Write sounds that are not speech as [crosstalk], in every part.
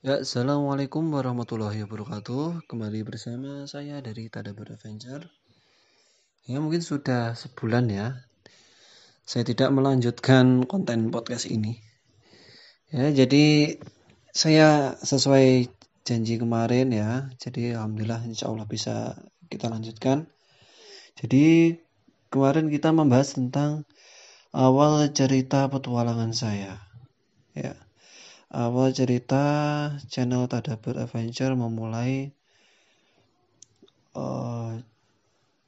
Ya, Assalamualaikum warahmatullahi wabarakatuh. Kembali bersama saya dari Tadabar Adventure. Ya, mungkin sudah sebulan ya. Saya tidak melanjutkan konten podcast ini. Ya, jadi saya sesuai janji kemarin ya. Jadi alhamdulillah insya Allah bisa kita lanjutkan. Jadi kemarin kita membahas tentang awal cerita petualangan saya. Ya awal cerita channel Tadabbur Adventure memulai uh,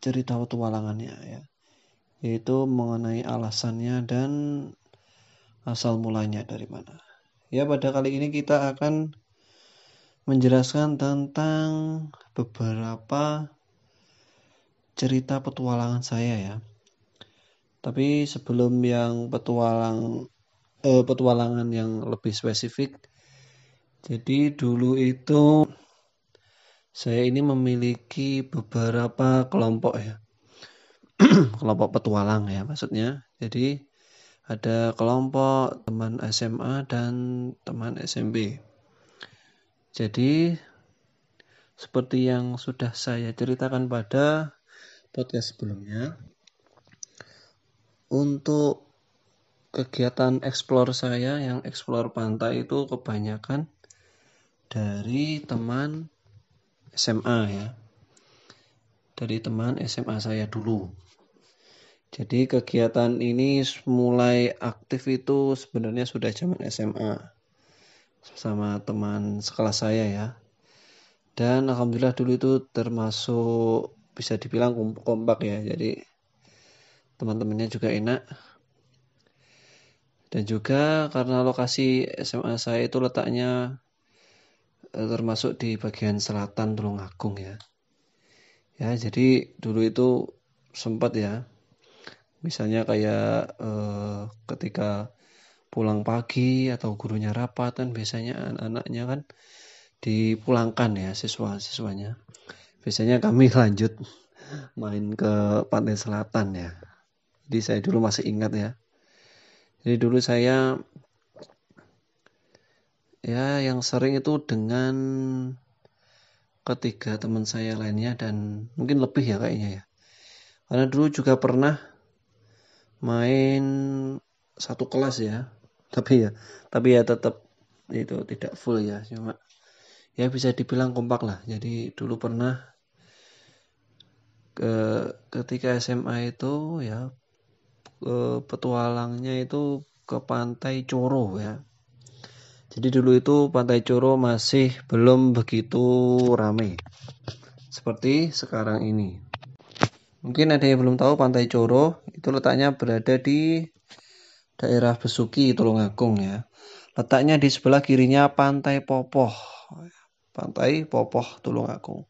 cerita petualangannya ya. Yaitu mengenai alasannya dan asal mulanya dari mana. Ya pada kali ini kita akan menjelaskan tentang beberapa cerita petualangan saya ya. Tapi sebelum yang petualang uh, petualangan yang lebih spesifik. Jadi dulu itu saya ini memiliki beberapa kelompok ya. [clears throat] kelompok petualang ya maksudnya. Jadi ada kelompok teman SMA dan teman SMP. Jadi seperti yang sudah saya ceritakan pada podcast sebelumnya untuk kegiatan explore saya yang explore pantai itu kebanyakan dari teman SMA ya. Dari teman SMA saya dulu. Jadi kegiatan ini mulai aktif itu sebenarnya sudah zaman SMA sama teman sekelas saya ya. Dan alhamdulillah dulu itu termasuk bisa dibilang kompak ya. Jadi teman-temannya juga enak dan juga karena lokasi SMA saya itu letaknya eh, termasuk di bagian selatan Tulungagung ya. Ya, jadi dulu itu sempat ya. Misalnya kayak eh, ketika pulang pagi atau gurunya rapat kan biasanya anak-anaknya kan dipulangkan ya siswa-siswanya. Biasanya kami [laughs] lanjut main ke pantai selatan ya. Jadi saya dulu masih ingat ya jadi dulu saya ya yang sering itu dengan ketiga teman saya lainnya dan mungkin lebih ya kayaknya ya. Karena dulu juga pernah main satu kelas ya. Tapi ya, tapi ya tetap itu tidak full ya, cuma ya bisa dibilang kompak lah. Jadi dulu pernah ke ketika SMA itu ya eh, petualangnya itu ke pantai Coro ya. Jadi dulu itu pantai Coro masih belum begitu ramai seperti sekarang ini. Mungkin ada yang belum tahu pantai Coro itu letaknya berada di daerah Besuki Tulungagung ya. Letaknya di sebelah kirinya pantai Popoh. Pantai Popoh Tulungagung.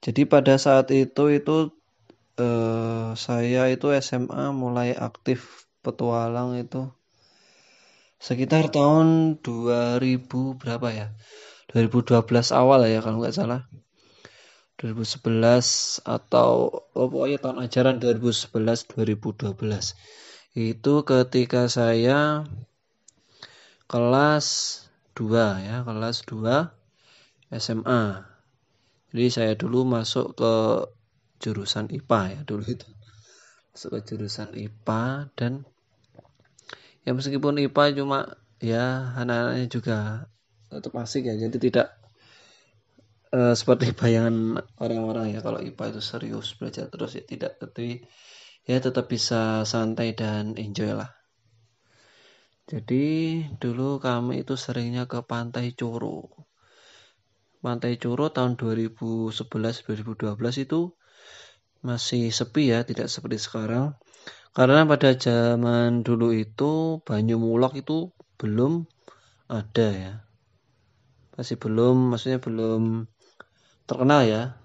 Jadi pada saat itu itu eh, saya itu SMA mulai aktif petualang itu sekitar tahun 2000 berapa ya? 2012 awal ya kalau nggak salah. 2011 atau oh, pokoknya tahun ajaran 2011 2012 itu ketika saya kelas 2 ya kelas 2 SMA jadi saya dulu masuk ke jurusan IPA ya dulu itu. Masuk jurusan IPA dan ya meskipun IPA cuma ya anak-anaknya juga tetap asik ya jadi tidak uh, seperti bayangan orang-orang ya kalau IPA itu serius belajar terus ya tidak tapi ya tetap bisa santai dan enjoy lah. Jadi dulu kami itu seringnya ke Pantai Coro Pantai Coro tahun 2011-2012 itu masih sepi ya, tidak seperti sekarang. Karena pada zaman dulu itu Banyu Mulak itu belum ada ya. Masih belum, maksudnya belum terkenal ya.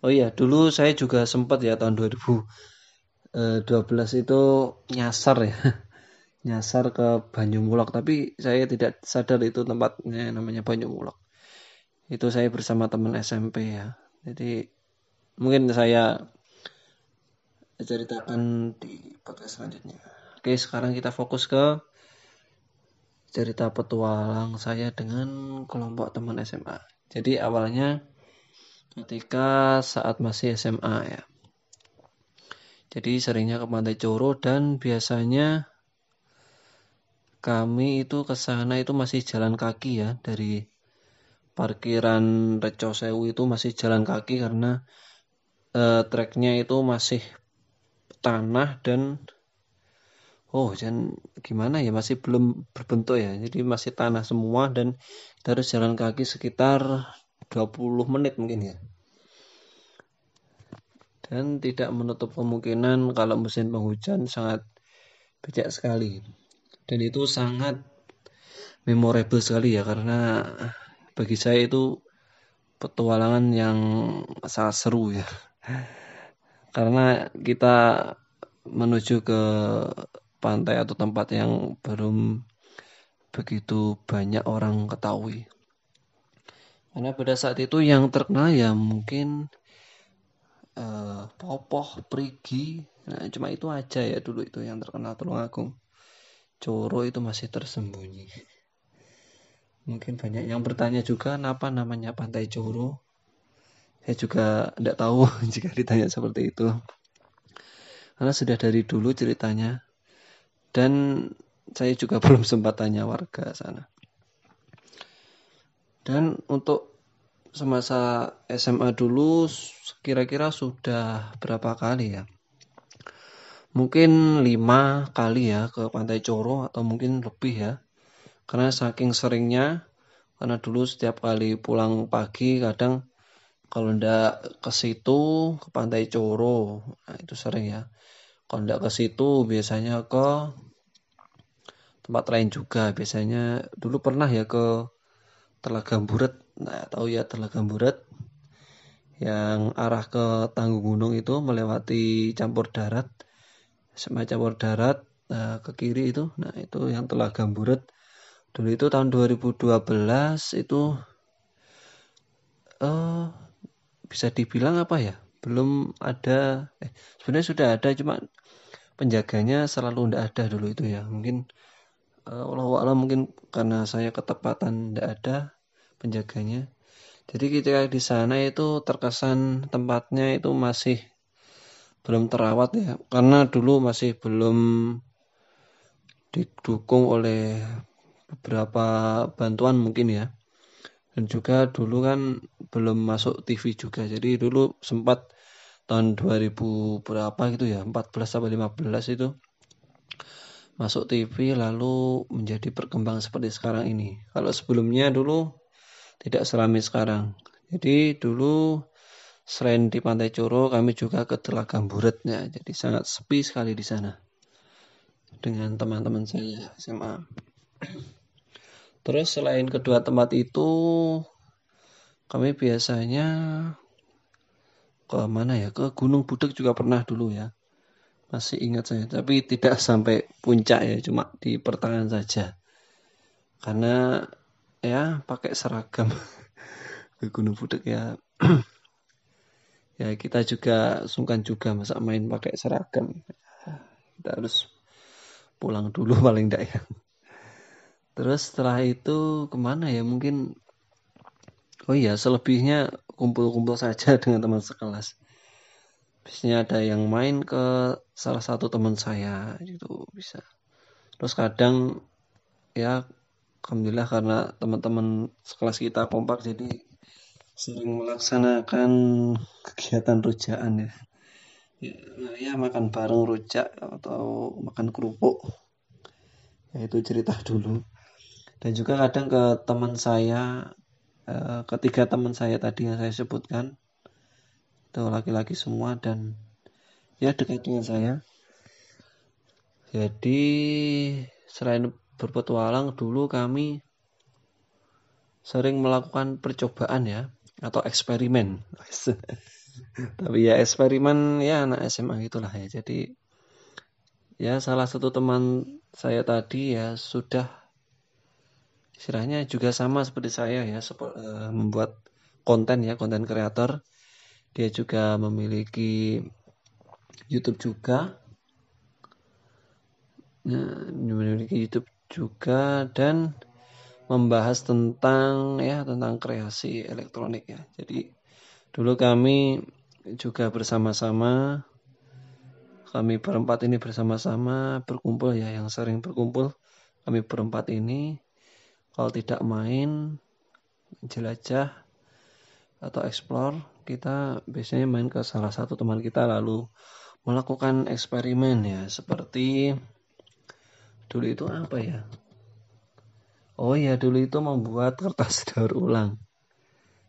Oh iya, dulu saya juga sempat ya tahun 2012 itu nyasar ya. [laughs] Nyasar ke Banyu Mulak, tapi saya tidak sadar itu tempatnya namanya Banyu Mulak. Itu saya bersama teman SMP ya. Jadi mungkin saya ceritakan di podcast selanjutnya. Oke, sekarang kita fokus ke cerita petualang saya dengan kelompok teman SMA. Jadi awalnya ketika saat masih SMA ya. Jadi seringnya ke Pantai Coro dan biasanya kami itu ke sana itu masih jalan kaki ya dari parkiran Reco Sewu itu masih jalan kaki karena eh, treknya itu masih tanah dan oh dan gimana ya masih belum berbentuk ya. Jadi masih tanah semua dan kita harus jalan kaki sekitar 20 menit mungkin ya. Dan tidak menutup kemungkinan kalau musim penghujan sangat becek sekali. Dan itu sangat memorable sekali ya karena bagi saya itu petualangan yang sangat seru ya [laughs] karena kita menuju ke pantai atau tempat yang belum begitu banyak orang ketahui karena pada saat itu yang terkenal ya mungkin uh, Popoh, Prigi, nah cuma itu aja ya dulu itu yang terkenal Tulungagung. Coro itu masih tersembunyi. Mungkin banyak yang bertanya juga kenapa namanya Pantai Coro. Saya juga tidak tahu [laughs] jika ditanya seperti itu. Karena sudah dari dulu ceritanya. Dan saya juga [laughs] belum sempat tanya warga sana. Dan untuk semasa SMA dulu kira-kira sudah berapa kali ya? Mungkin lima kali ya ke Pantai Coro atau mungkin lebih ya. Karena saking seringnya, karena dulu setiap kali pulang pagi kadang kalau ndak ke situ ke Pantai Coro, nah itu sering ya. Kalau ndak ke situ biasanya ke tempat lain juga. Biasanya dulu pernah ya ke Telaga Buret nah tahu ya Telaga Buret yang arah ke Tanggung Gunung itu melewati campur darat semacam campur darat nah, ke kiri itu. Nah itu yang Telaga Buret dulu itu tahun 2012 itu uh, bisa dibilang apa ya belum ada eh, sebenarnya sudah ada cuma penjaganya selalu tidak ada dulu itu ya mungkin uh, Allah mungkin karena saya ketepatan tidak ada penjaganya. Jadi ketika di sana itu terkesan tempatnya itu masih belum terawat ya, karena dulu masih belum didukung oleh beberapa bantuan mungkin ya. Dan juga dulu kan belum masuk TV juga. Jadi dulu sempat tahun 2000 berapa gitu ya, 14 sampai 15 itu masuk TV lalu menjadi berkembang seperti sekarang ini. Kalau sebelumnya dulu tidak selami sekarang. Jadi dulu selain di Pantai Coro kami juga ke Telaga Buret ya. Jadi sangat sepi sekali di sana dengan teman-teman saya SMA. Terus selain kedua tempat itu kami biasanya ke mana ya? Ke Gunung Budek juga pernah dulu ya. Masih ingat saya, tapi tidak [laughs] sampai puncak ya, cuma di pertengahan saja. Karena ya pakai seragam [laughs] ke Gunung Budek ya [clears throat] ya kita juga sungkan juga masa main pakai seragam kita harus pulang dulu [laughs] paling tidak ya terus setelah itu ke mana ya mungkin oh iya selebihnya kumpul-kumpul saja [laughs] dengan teman sekelas biasanya ada yang main ke salah satu teman saya gitu bisa terus kadang ya alhamdulillah karena teman-teman sekelas kita kompak jadi sering melaksanakan kegiatan rujaan ya. ya. Ya, makan bareng rujak atau makan kerupuk. Ya itu cerita dulu. Dan juga kadang ke teman saya eh, ketiga teman saya tadi yang saya sebutkan itu laki-laki semua dan ya dekat dengan saya. Jadi selain berpetualang dulu kami sering melakukan percobaan ya atau eksperimen. [laughs] Tapi ya eksperimen ya anak SMA gitulah ya. Jadi ya salah satu teman saya tadi ya sudah istilahnya juga sama seperti saya ya uh, membuat konten ya konten kreator. Dia juga memiliki YouTube juga. Nah, memiliki YouTube juga dan membahas tentang ya tentang kreasi elektronik ya. Jadi dulu kami juga bersama-sama kami berempat ini bersama-sama berkumpul ya yang sering berkumpul kami berempat ini kalau tidak main jelajah atau explore kita biasanya main ke salah satu teman kita lalu melakukan eksperimen ya. Seperti dulu itu apa ya? Oh ya dulu itu membuat kertas daur ulang.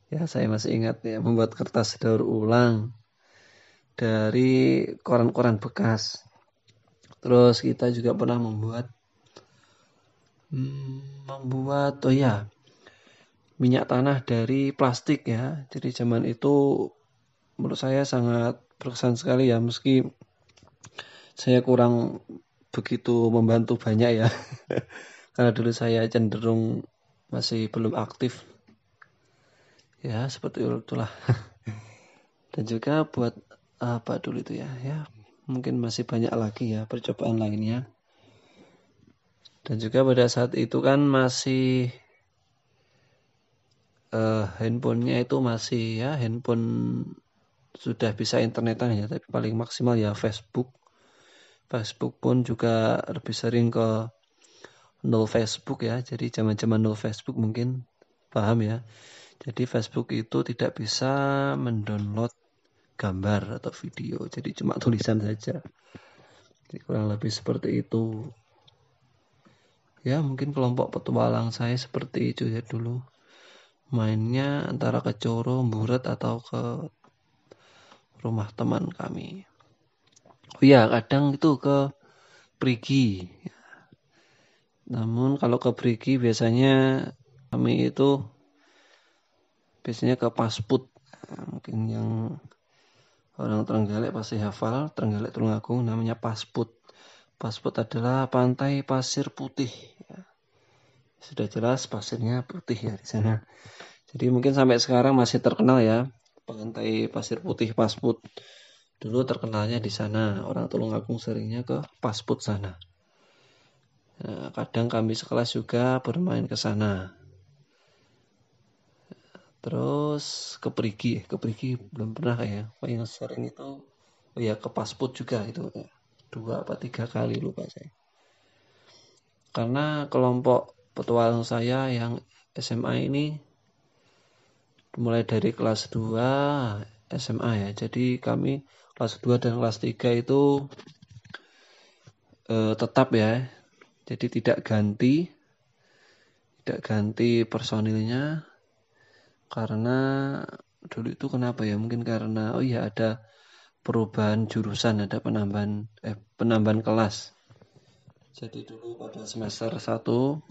Ya saya masih ingat ya membuat kertas daur ulang dari koran-koran bekas. Terus kita juga pernah membuat membuat oh ya minyak tanah dari plastik ya. Jadi zaman itu menurut saya sangat berkesan sekali ya meski saya kurang begitu membantu banyak ya. [laughs] Karena dulu saya cenderung masih belum aktif. Ya, seperti itulah. [laughs] Dan juga buat apa dulu itu ya ya mungkin masih banyak lagi ya percobaan lainnya dan juga pada saat itu kan masih uh, handphonenya itu masih ya handphone sudah bisa internetan ya tapi paling maksimal ya Facebook. Facebook pun juga lebih sering ke nol Facebook ya jadi zaman zaman nol Facebook mungkin paham ya. Jadi Facebook itu tidak bisa mendownload gambar atau video jadi cuma tulisan saja. Jadi kurang lebih seperti itu ya mungkin kelompok petualang saya seperti itu ya dulu. Mainnya antara ke Coro, Buret atau ke rumah teman kami. Oh ya kadang itu ke Prigi. Namun kalau ke Prigi biasanya kami itu biasanya ke Pasput. Nah, mungkin yang Orang Trenggalek pasti hafal, Trenggalek Tulungagung namanya Pasput. Pasput adalah pantai pasir putih. Ya. Sudah jelas pasirnya putih ya di sana. Jadi mungkin sampai sekarang masih terkenal ya pantai pasir putih Pasput. Dulu terkenalnya di sana. Orang Tulungagung seringnya ke Pasput sana. Nah, kadang kami sekelas juga bermain ke sana. Terus ke Perigi, ke Perigi belum pernah ya. Yang sering itu oh ya ke Pasput juga itu ya. Dua apa tiga kali lupa saya. Karena kelompok petualang saya yang SMA ini mulai dari kelas 2 SMA ya. Jadi kami kelas 2 dan kelas 3 itu eh, tetap ya. Jadi tidak ganti tidak ganti personilnya karena dulu itu kenapa ya? Mungkin karena oh iya ada perubahan jurusan, ada penambahan eh penambahan kelas. Jadi dulu pada semester 1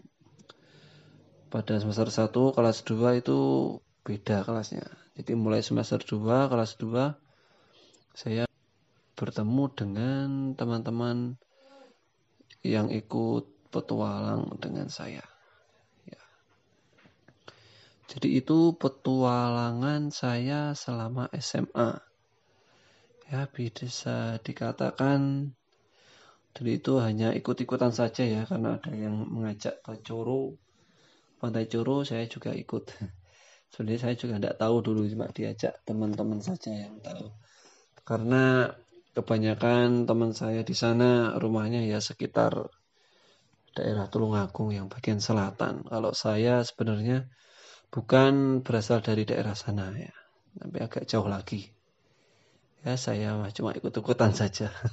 pada semester 1 kelas 2 itu beda kelasnya. Jadi mulai semester 2 kelas 2 saya bertemu dengan teman-teman yang ikut petualang dengan saya. Jadi itu petualangan saya selama SMA. Ya, bisa dikatakan dulu itu hanya ikut-ikutan saja ya karena ada yang mengajak ke Coro, Pantai Coro saya juga ikut. [laughs] Sebenarnya saya juga tidak tahu dulu cuma diajak teman-teman saja yang tahu. Karena kebanyakan teman saya di sana rumahnya ya sekitar daerah Tulungagung yang bagian selatan. Kalau saya sebenarnya bukan berasal dari daerah sana ya, tapi agak jauh lagi. Ya saya cuma ikut-ikutan saja. [laughs]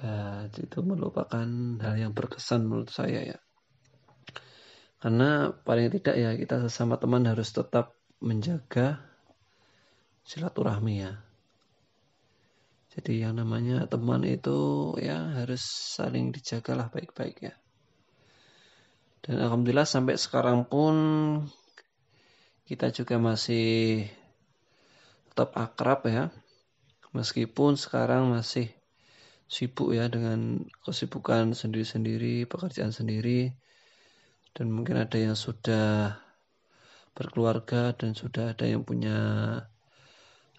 Jadi itu merupakan hal yang berkesan menurut saya ya. Karena paling tidak ya kita sesama teman harus tetap menjaga silaturahmi ya. Jadi yang namanya teman itu ya harus saling dijagalah baik-baik ya. Dan alhamdulillah sampai sekarang pun kita juga masih tetap akrab ya. Meskipun sekarang masih sibuk ya dengan kesibukan sendiri-sendiri, pekerjaan sendiri. Dan mungkin ada yang sudah berkeluarga dan sudah ada yang punya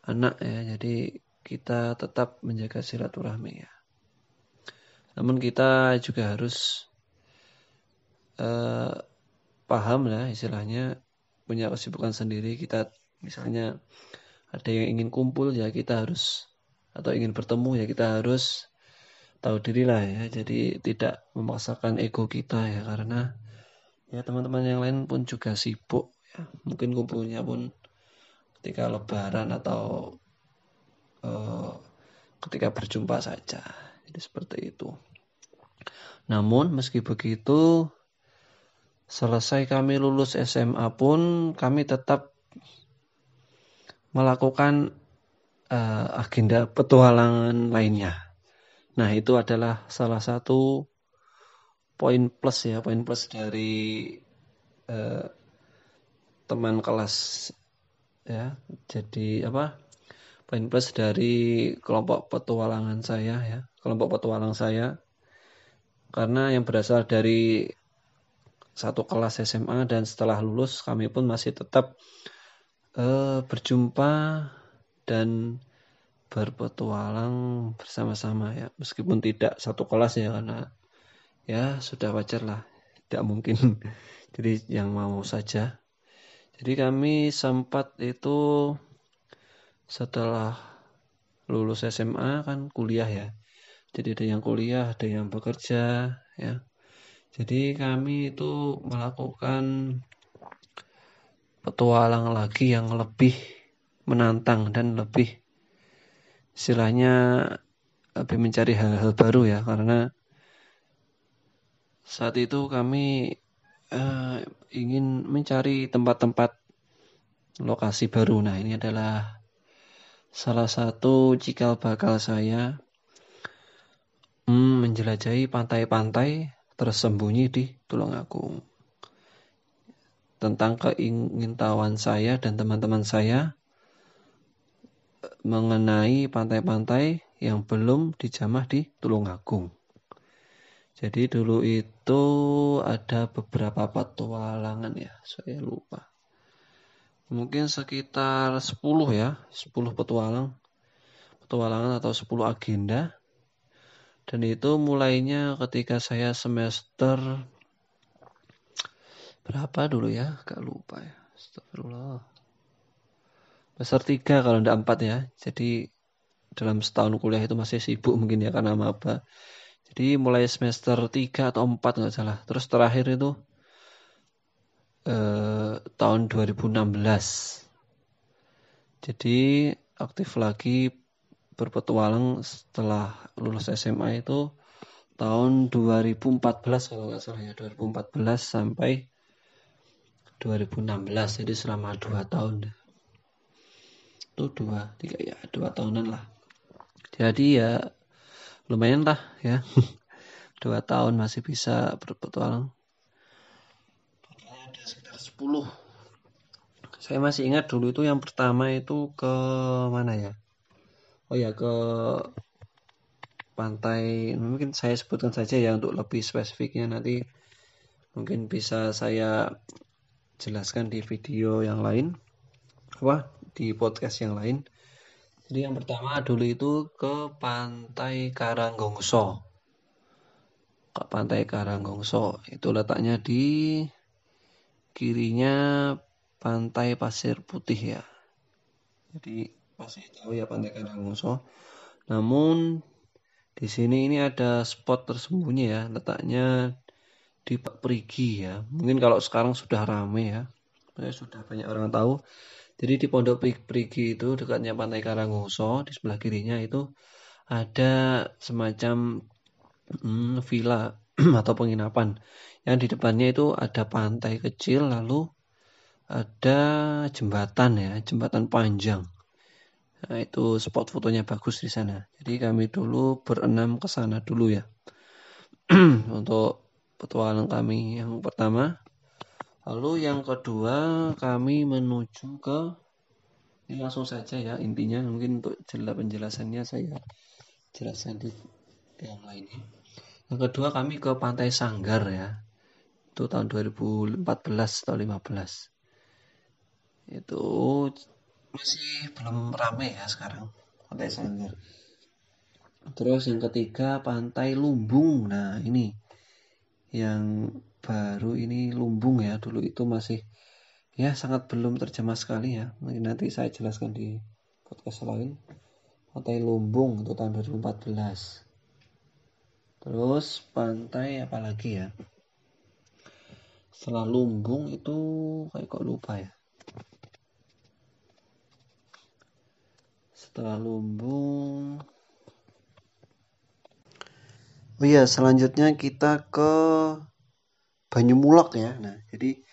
anak ya. Jadi kita tetap menjaga silaturahmi ya. Namun kita juga harus eh, paham lah istilahnya punya kesibukan sendiri kita misalnya ada yang ingin kumpul ya kita harus atau ingin bertemu ya kita harus tahu diri lah ya. Jadi tidak memaksakan ego kita ya. Karena ya teman-teman yang lain pun juga sibuk ya. Mungkin kumpulnya pun ketika lebaran atau uh, ketika berjumpa saja. Jadi seperti itu. Namun meski begitu selesai kami lulus SMA pun kami tetap melakukan uh, agenda petualangan lainnya. Nah, itu adalah salah satu poin plus ya, poin plus dari uh, teman kelas ya. Jadi apa? Poin plus dari kelompok petualangan saya ya, kelompok petualang saya. Karena yang berasal dari satu kelas SMA dan setelah lulus kami pun masih tetap uh, berjumpa dan berpetualang bersama-sama ya. Meskipun tidak satu kelas ya karena ya sudah wajar lah. Tidak mungkin. [laughs] Jadi yang mau saja. Jadi kami sempat itu setelah lulus SMA kan kuliah ya. Jadi ada yang kuliah ada yang bekerja ya. Jadi kami itu melakukan petualang lagi yang lebih menantang dan lebih istilahnya lebih mencari hal-hal baru ya karena saat itu kami uh, ingin mencari tempat-tempat lokasi baru. Nah ini adalah salah satu cikal bakal saya hmm, menjelajahi pantai-pantai tersembunyi di Tulungagung tentang keingintahuan saya dan teman-teman saya mengenai pantai-pantai yang belum dijamah di Tulungagung. Jadi dulu itu ada beberapa petualangan ya, saya lupa. Mungkin sekitar 10 ya, 10 petualang. Petualangan atau 10 agenda. Dan itu mulainya ketika saya semester berapa dulu ya? Gak lupa ya. Astagfirullah. Besar tiga kalau tidak empat ya. Jadi dalam setahun kuliah itu masih sibuk mungkin ya karena maba. Jadi mulai semester tiga atau empat nggak salah. Terus terakhir itu eh, tahun 2016 jadi aktif lagi berpetualang setelah lulus SMA itu tahun 2014 kalau nggak salah ya. 2014 sampai 2016 jadi selama dua tahun. Itu dua tiga ya dua tahunan lah. Jadi ya lumayan lah ya. [laughs] Dua tahun masih bisa berpetualang. Ada sekitar 10 saya masih ingat dulu itu yang pertama itu ke mana ya? Oh ya ke pantai mungkin saya sebutkan saja ya untuk lebih spesifiknya. Nanti mungkin bisa saya jelaskan di video yang lain apa di podcast yang lain. Jadi yang pertama dulu itu ke pantai Karanggongso. Ke pantai Karanggongso. Itu letaknya di kirinya pantai Pasir Putih ya. Jadi pasti tahu ya pantai Karanggongso. Namun di sini ini ada spot tersembunyi ya. Letaknya di Pak Prigi ya. Mungkin kalau sekarang sudah rame ya. Sudah banyak orang tahu. Jadi di Pondok Prigi itu dekatnya Pantai Karangoso di sebelah kirinya itu ada semacam hmm, villa [clears throat] atau penginapan yang di depannya itu ada pantai kecil lalu ada jembatan ya, jembatan panjang. Nah, itu spot fotonya bagus di sana. Jadi kami dulu berenam ke sana dulu ya. [clears throat] Untuk petualang kami yang pertama. Lalu yang kedua kami menuju ke ini langsung saja ya intinya mungkin untuk jelas penjelasannya saya jelaskan di yang lainnya. Yang kedua kami ke Pantai Sanggar ya. Itu tahun 2014 atau 15. Itu masih belum rame ya sekarang Pantai Sanggar. Terus yang ketiga Pantai Lumbung. Nah, ini yang baru ini lumbung ya dulu itu masih ya sangat belum terjemah sekali ya. Mungkin nanti saya jelaskan di podcast lain. Pantai lumbung itu tahun 2014 terus pantai apa lagi ya? Setelah lumbung itu kayak kok lupa ya? Setelah lumbung oh iya selanjutnya kita ke Banyumulak ya. Nah jadi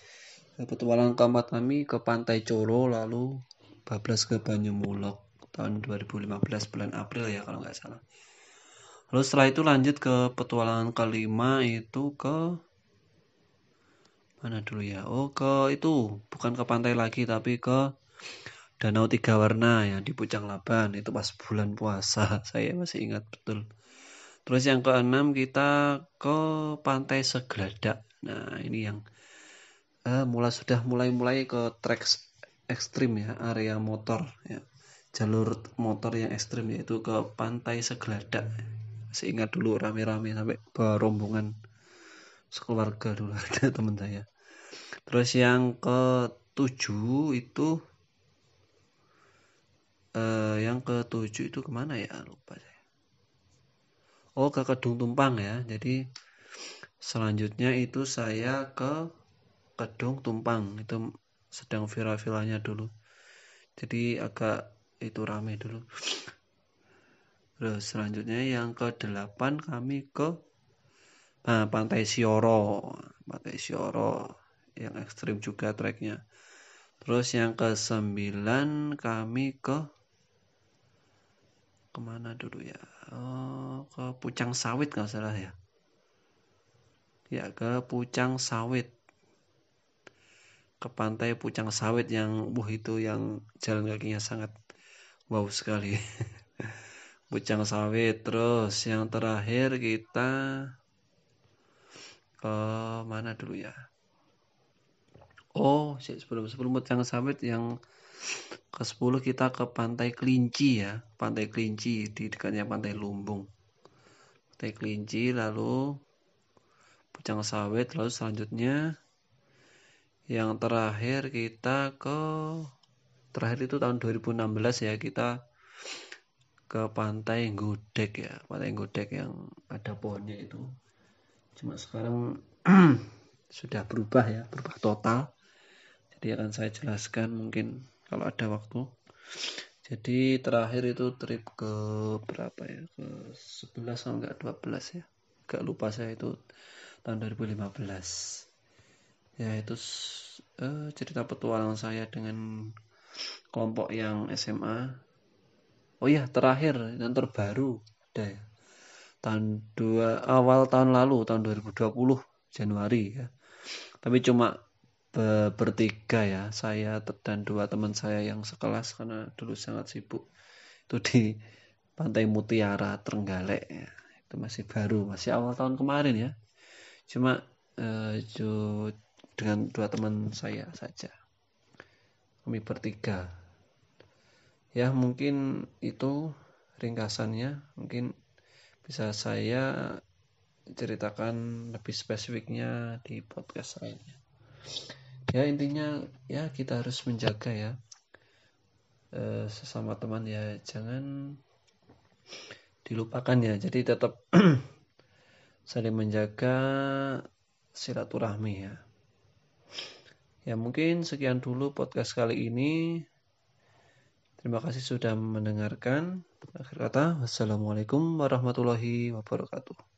petualangan keempat kami ke Pantai Coro lalu bablas ke Banyumulak tahun 2015 bulan April ya kalau nggak salah. Lalu setelah itu lanjut ke petualangan kelima itu ke mana dulu ya? Oh ke itu bukan ke pantai lagi tapi ke Danau Tiga Warna ya di Pucang Laban. Itu pas bulan puasa [laughs] saya masih ingat betul terus yang keenam kita ke Pantai Segladak. Nah ini yang uh, mulai sudah mulai-mulai ke trek ekstrim ya area motor ya. Jalur motor yang ekstrim yaitu ke Pantai Segladak. Masih ingat dulu rame-rame sampai berombongan sekeluarga dulu [laughs] ada teman saya. Terus yang ke tujuh itu uh, yang ketujuh itu ke mana ya? Lupa oh ke Kedung Tumpang ya. Jadi selanjutnya itu saya ke Kedung Tumpang. Itu sedang viral-viralnya dulu. Jadi agak itu rame dulu. Terus selanjutnya yang ke delapan kami ke nah, Pantai Sioro. Pantai Sioro yang ekstrim juga treknya. Terus yang ke sembilan kami ke ke mana dulu ya? Oh, ke Pucang Sawit nggak salah ya? Ya ke Pucang Sawit. Ke pantai Pucang Sawit yang buh itu yang jalan kakinya sangat wow sekali. [laughs] Pucang Sawit terus yang terakhir kita ke mana dulu ya? Oh sebelum sebelum Pucang Sawit yang ke 10 kita ke Pantai Kelinci ya. Pantai Kelinci di dekatnya Pantai Lumbung. Pantai Kelinci lalu Pucang Sawit lalu selanjutnya yang terakhir kita ke terakhir itu tahun 2016 ya kita ke pantai Godek ya pantai Godek yang ada pohonnya itu cuma sekarang [clears throat] sudah berubah ya berubah total jadi akan saya jelaskan mungkin kalau ada waktu. Jadi terakhir itu trip ke berapa ya? Ke 11 kalau enggak? 12 ya? Gak lupa saya itu tahun 2015 ya itu uh, cerita petualangan saya dengan kelompok yang SMA oh iya terakhir yang terbaru ada ya. Tahun dua awal tahun lalu tahun 2020 Januari ya. Tapi cuma bertiga ya saya dan dua teman saya yang sekelas karena dulu sangat sibuk. Itu di Pantai Mutiara Trenggalek ya. itu masih baru masih awal tahun kemarin ya. Cuma eh, dengan dua teman saya saja. Kami bertiga. Ya mungkin itu ringkasannya. Mungkin bisa saya ceritakan lebih spesifiknya di podcast lainnya ya intinya ya kita harus menjaga ya. E, sesama teman ya jangan dilupakan ya. Jadi tetap [clears throat] saling menjaga silaturahmi ya. Ya mungkin sekian dulu podcast kali ini. Terima kasih sudah mendengarkan. Akhir kata wassalamualaikum warahmatullahi wabarakatuh